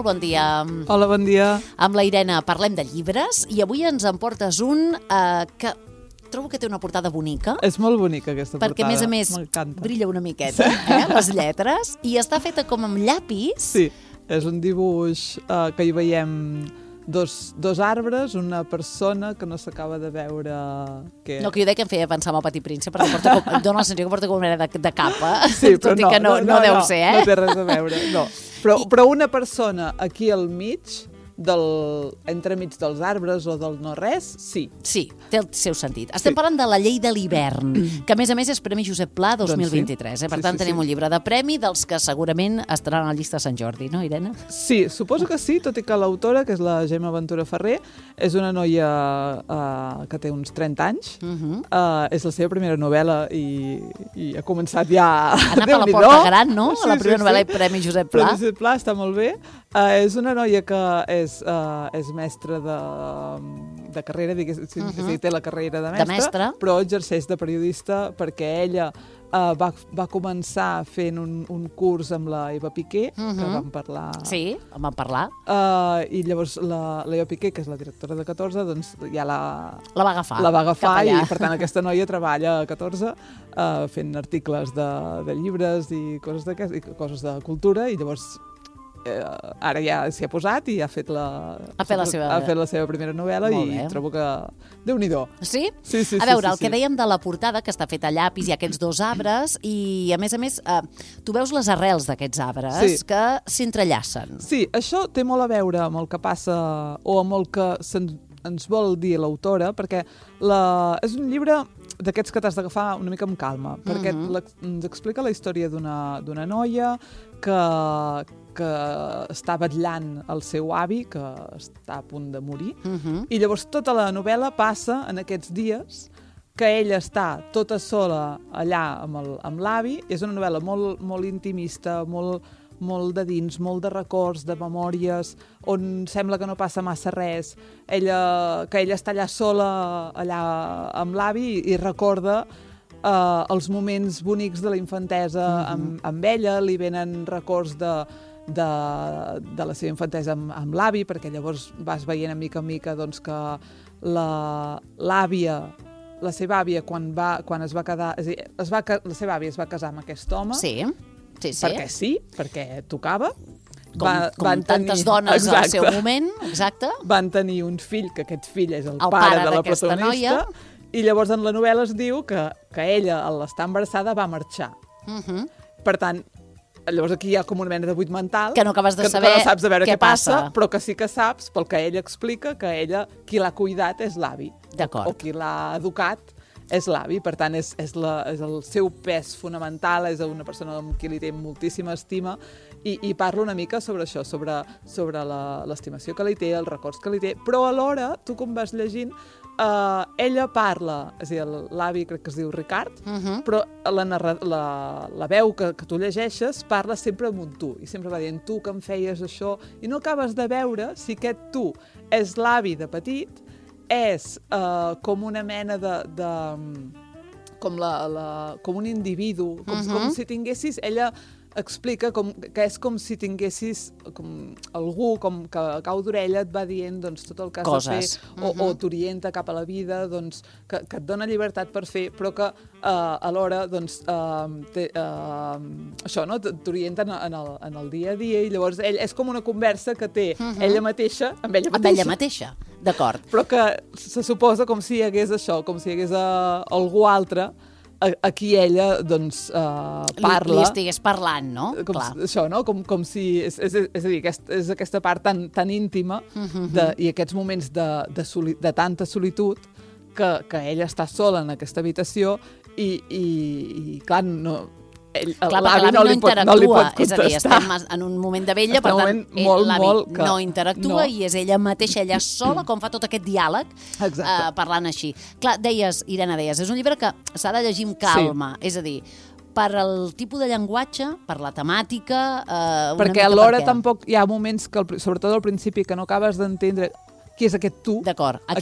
molt bon dia. Hola, bon dia. Amb la Irene parlem de llibres i avui ens en portes un eh, que trobo que té una portada bonica. És molt bonica aquesta perquè, portada. a més a més, brilla una miqueta, eh, les lletres, i està feta com amb llapis. Sí, és un dibuix uh, que hi veiem dos, dos arbres, una persona que no s'acaba de veure... Que... No, que jo deia que em feia pensar en el Petit Príncep, perquè porta com, em dona la sensació que porta com una de, de capa, Sí, però tot i que no, no, no deu ser, eh? No té res a veure, no. Però, però una persona aquí al mig, del, entremig dels arbres o del no-res, sí. Sí, té el seu sentit. Estem Sí. parlant de la llei de l'hivern, que a més a més és Premi Josep Pla Doncs sí. 2023. Eh? Per Sí, tant, sí, tenim sí. un llibre de premi dels que segurament estaran a la llista de Sant Jordi, no, Irene? Sí, suposo que sí, tot i que l'autora, que és la Gemma Ventura Ferrer, és una noia uh, que té uns 30 anys, Uh -huh. Uh, és la seva primera novel·la i, i ha començat ja... Ha anat per la porta gran, no? la primera novel·la i Premi Josep Pla. Premi Josep Pla està molt bé. Uh, és una noia que és, uh, és mestra de, de carrera, diguéssim, uh Mhm. -huh. sí, té la carrera de mestra, mestra. però exerceix de periodista perquè ella uh, va, va començar fent un, un curs amb la Eva Piqué, uh -huh. que Mhm. vam parlar Sí, en vam parlar. Uh, I llavors la, la Eva Piqué, que és la directora de 14, doncs ja la, La va agafar. la va agafar i per tant aquesta noia treballa a 14 uh, fent articles de, de llibres i coses, i coses de cultura i llavors eh, ara ja s'hi ha posat i ha fet la, Ha fet la seva- ha fet la seva primera novel·la i trobo que... Déu-n'hi-do. Sí? Sí, sí, a veure, sí, el que sí. dèiem de la portada, que està feta a llapis, ha aquests dos arbres, i a més a més, eh, tu veus les arrels d'aquests arbres Sí. que s'entrellacen. Sí, això té molt a veure amb el que passa o amb el que se'n, ens vol dir l'autora, perquè la, és un llibre d'aquests que t'has d'agafar una mica amb calma, perquè Mhm. l'ex- ens explica la història d'una noia que, que està vetllant el seu avi, que està a punt de morir, Uh -huh. i llavors tota la novel·la passa en aquests dies que ella està tota sola allà amb l'avi. És una novel·la molt, molt intimista, molt, molt de dins, molt de records, de memòries, on sembla que no passa massa res. Ella, que ella està allà sola, allà amb l'avi, i, recorda eh, els moments bonics de la infantesa amb, amb ella, li venen records de, de, de la seva infantesa amb, amb l'avi, perquè llavors vas veient a mica en mica doncs, que la- l'àvia, la seva àvia, quan, va, quan es va quedar... És a dir, es va, la seva àvia es va casar amb aquest home, Sí, sí, sí. perquè sí, perquè tocava. com, com tantes dones al seu moment, exacte. Van tenir un fill, que aquest fill és el, El pare, pare de la protagonista, noia. i llavors en la novel·la es diu que, que ella, al estar embarassada, va marxar. Uh -huh. Per tant, llavors aquí hi ha com una mena de buit mental. Que no acabes de que, saber que no saps de veure què què, passa, passa. però que sí que saps, pel que ella explica, que ella, qui l'ha cuidat és l'avi. D'acord. O qui l'ha educat és l'avi, per tant, és, és, la, és el seu pes fonamental, és una persona amb qui li té moltíssima estima, i, i parla una mica sobre això, sobre, sobre la- l'estimació que li té, els records que li té, però alhora, tu com vas llegint, eh, ella parla, és a dir, l'avi crec que es diu Ricard, Uh -huh. però la, narra, la, la veu que, que tu llegeixes parla sempre amb un tu, i sempre va dient tu que em feies això, i no acabes de veure si aquest tu és l'avi de petit, és uh, com una mena de... de com, la, la, com un individu, com, uh -huh. com si tinguessis... Ella explica com, que és com si tinguessis com algú com que a cau d'orella et va dient doncs, tot el que has Coses. de fer o, o t'orienta cap a la vida, doncs, que, que et dona llibertat per fer, però que uh, alhora doncs, uh, té, uh, això, no? t'orienten en, el, en el dia a dia i llavors ell és com una conversa que té uh -huh. ella mateixa amb ella Amb mateixa ella mateixa, d'acord. però que se suposa com si hi hagués això, com si hi hagués uh, algú altre a, a qui ella doncs, uh, parla. Li, li estigués parlant, no? com, Clar. això, no? Com, com si... És, és, és a dir, aquest, és aquesta part tan, tan íntima de, i aquests moments de, de, soli, de tanta solitud que, que ella està sola en aquesta habitació i, i, i clar, no, l'avi no, no, li pot, interactua, no li pot és a dir, contestar. estem en un moment de vella, per tant, molt, l'avi que- no interactua no. i és ella mateixa, ella sola, com fa tot aquest diàleg, Exacte. eh, parlant així. Clar, deies, Irene, deies, és un llibre que s'ha de llegir amb calma, és a dir, per el tipus de llenguatge, per la temàtica... Eh, una Perquè alhora per què. tampoc hi ha moments que, al pri- sobretot al principi, que no acabes d'entendre qui és aquest tu. D'acord, amb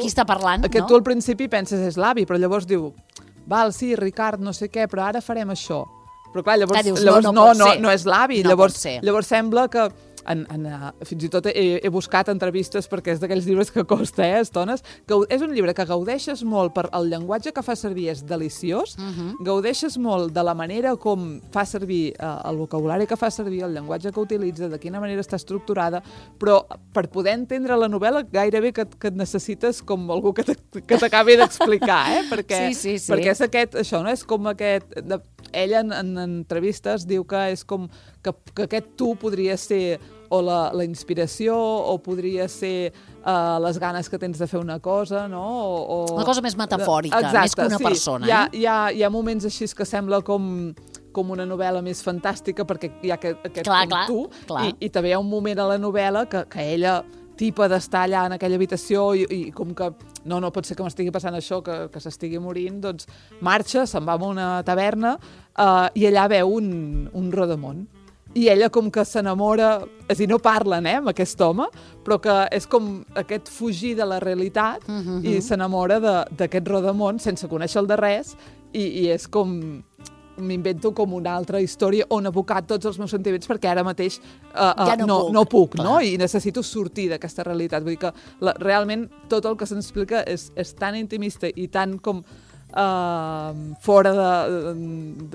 qui està parlant, Aquest no? tu al principi penses és l'avi, però llavors diu, val, sí, Ricard, no sé què, però ara farem això. Però clar, llavors, Clar, dius, no, llavors no no, no, ser. no és l'avi. No llavors, llavors sembla que en, en, uh, fins i tot he, he buscat entrevistes perquè és d'aquells llibres que costa, eh, estones, que és un llibre que gaudeixes molt per el llenguatge que fa servir és deliciós, uh Mhm. -huh. gaudeixes molt de la manera com fa servir uh, el vocabulari que fa servir, el llenguatge que utilitza, de quina manera està estructurada, però per poder entendre la novel·la gairebé que, que et necessites com algú que t'acabi d'explicar, eh? perquè, Sí, sí, sí. perquè és aquest, això, no? És com aquest... De, ella en, en entrevistes diu que és com que, que aquest tu podria ser o la, la inspiració o podria ser uh, les ganes que tens de fer una cosa, no? O, o... Una cosa més metafòrica, més que una sí. persona, Hi ha, eh? hi, ha, hi ha moments així que sembla com com una novel·la més fantàstica perquè hi ha aquest, aquest Clar, com clar, tu clar. I, i també hi ha un moment a la novel·la que, que ella tipa d'estar allà en aquella habitació i, i com que no, no pot ser que m'estigui passant això, que, que s'estigui morint, doncs marxa, se'n va a una taverna uh, i allà veu un, un rodamont. I ella com que s'enamora, és a dir, no parlen eh, amb aquest home, però que és com aquest fugir de la realitat Mhm, mhm. i s'enamora de- d'aquest rodamont sense conèixer-el de res i, i és com m'invento com una altra història on abocar tots els meus sentiments perquè ara mateix uh, uh, Ja no no, puc, no puc, clar. no? I necessito sortir d'aquesta realitat. Vull dir que la, realment tot el que s'explica és, és tan intimista i tan com uh, fora de,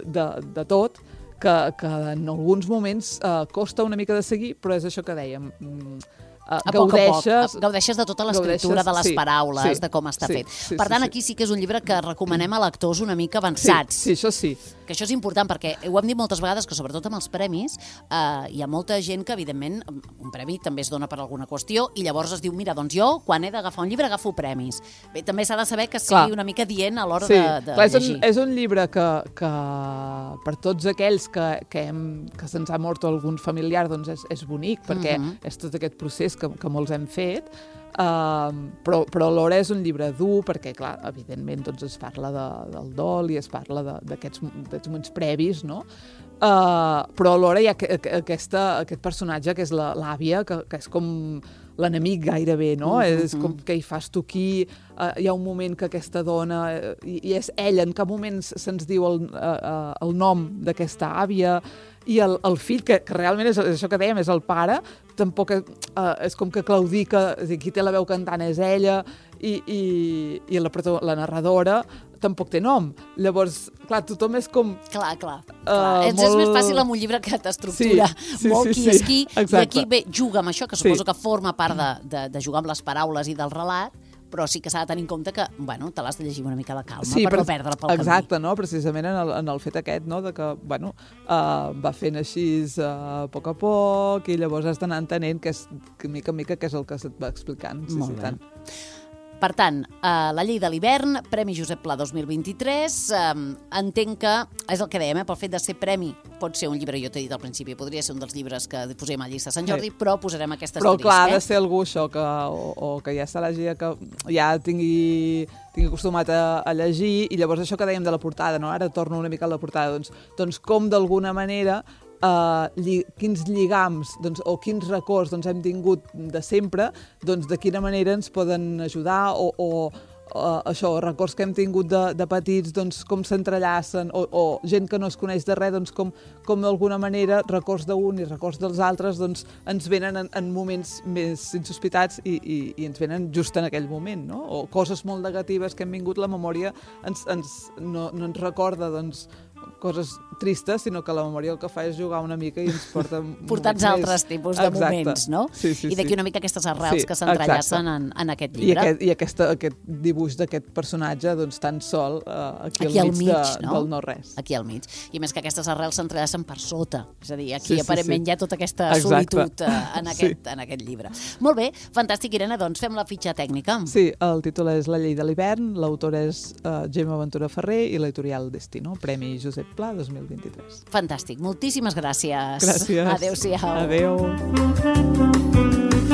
de, de tot que, que en alguns moments uh, costa una mica de seguir, però és això que dèiem. Mm, uh, A poc a poc, gaudeixes... gaudeixes de tota l'escriptura, gaudeixes- de les sí, paraules, sí, de com està sí, fet. sí, per sí, tant, sí. aquí sí que és un llibre que recomanem a lectors una mica Sí, avançats. sí, això sí. Que això és important perquè ho hem dit moltes vegades que sobretot amb els premis eh, hi ha molta gent que evidentment un premi també es dona per alguna qüestió i llavors es diu, mira, doncs jo quan he d'agafar un llibre agafo premis. Bé, també s'ha de saber que sigui Clar. una mica dient a l'hora Sí, de, de clar, és, llegir. un, és un llibre que, que per tots aquells que, que, hem, que se'ns ha mort algun familiar doncs és, és bonic, perquè Mhm. és tot aquest procés que, que molts hem fet, uh, però, però alhora és un llibre dur, perquè, clar, evidentment doncs es parla de, del dol i es parla d'aquests moments previs, no? Uh, però alhora hi ha que, que, aquesta, aquest personatge que és la- l'àvia, que, que és com l'enemic gairebé, no? Mhm. És com què hi fas tu aquí? Uh, hi ha un moment que aquesta dona, uh, i, i és ella, en cap moment se'ns diu el, uh, uh, el nom d'aquesta àvia, i el, el fill, que, que realment és, és això que dèiem, és el pare, tampoc és, uh, és com que claudica, és dir, qui té la veu cantant és ella, i, i, i la, la narradora tampoc té nom. Llavors, clar, tothom és com... Clar, clar. clar. Uh, és, és més molt- fàcil amb un llibre que t'estructura Sí, sí, molt sí, qui sí. és qui, i Exacte. aquí bé, juga amb això, que Sí. suposo que forma part de, de, de jugar amb les paraules i del relat, però sí que s'ha de tenir en compte que, bueno, te l'has de llegir una mica de calma per però- no perdre pel Exacte, no? precisament en el, en el fet aquest, no? de que bueno, uh, va fent així uh, a poc a poc i llavors has d'anar entenent que és, que mica en mica què és el que se't va explicant. Sí, Molt sí, bé. tant. Per tant, eh, La llei de l'hivern, Premi Josep Pla 2023, eh, entenc que, és el que dèiem, eh, pel fet de ser premi, pot ser un llibre, jo t'he dit al principi, podria ser un dels llibres que posem a llista de Sant Jordi, Sí. però posarem aquest Però asterisc. clar, ha eh? de ser algú això, que, o, o que ja se l'hagi, que ja tingui, tingui acostumat a, a llegir, i llavors això que dèiem de la portada, no? ara torno una mica a la portada, doncs, doncs com d'alguna manera Uh, lli quins lligams doncs, o quins records doncs, hem tingut de sempre, doncs de quina manera ens poden ajudar o, o uh, això, records que hem tingut de, de petits, doncs com s'entrellacen, o, o gent que no es coneix de res, doncs com, com d'alguna manera records d'un i records dels altres doncs ens venen en, en moments més insospitats i, i, i ens venen just en aquell moment, no? O coses molt negatives que hem vingut, la memòria ens, ens, no, no ens recorda, doncs, coses tristes, sinó que la memòria el que fa és jugar una mica i ens porta moments altres més- tipus de Exacte. moments, no? Sí, sí, I d'aquí sí. una mica aquestes arrels Sí, que s'entrellacen en, en aquest I, llibre. aquest, i aquesta, aquest dibuix d'aquest personatge doncs, tan sol uh, aquí, Aquí al al mig, mig, de, no? del no-res. Aquí al mig. I més que aquestes arrels s'entrellacen per sota. És a dir, aquí Sí, sí, aparentment sí. hi ha tota aquesta Exacte. solitud eh, en, aquest, en aquest llibre. Molt bé, fantàstic, Irene, doncs fem la fitxa tècnica. Sí, el títol és La llei de l'hivern, l'autor és uh, Gemma Ventura Ferrer i l'editorial Destino, Premi Josep Pla 2023. Fantàstic, moltíssimes gràcies. Gràcies. Adéu-siau. Adéu. -siau. Adéu.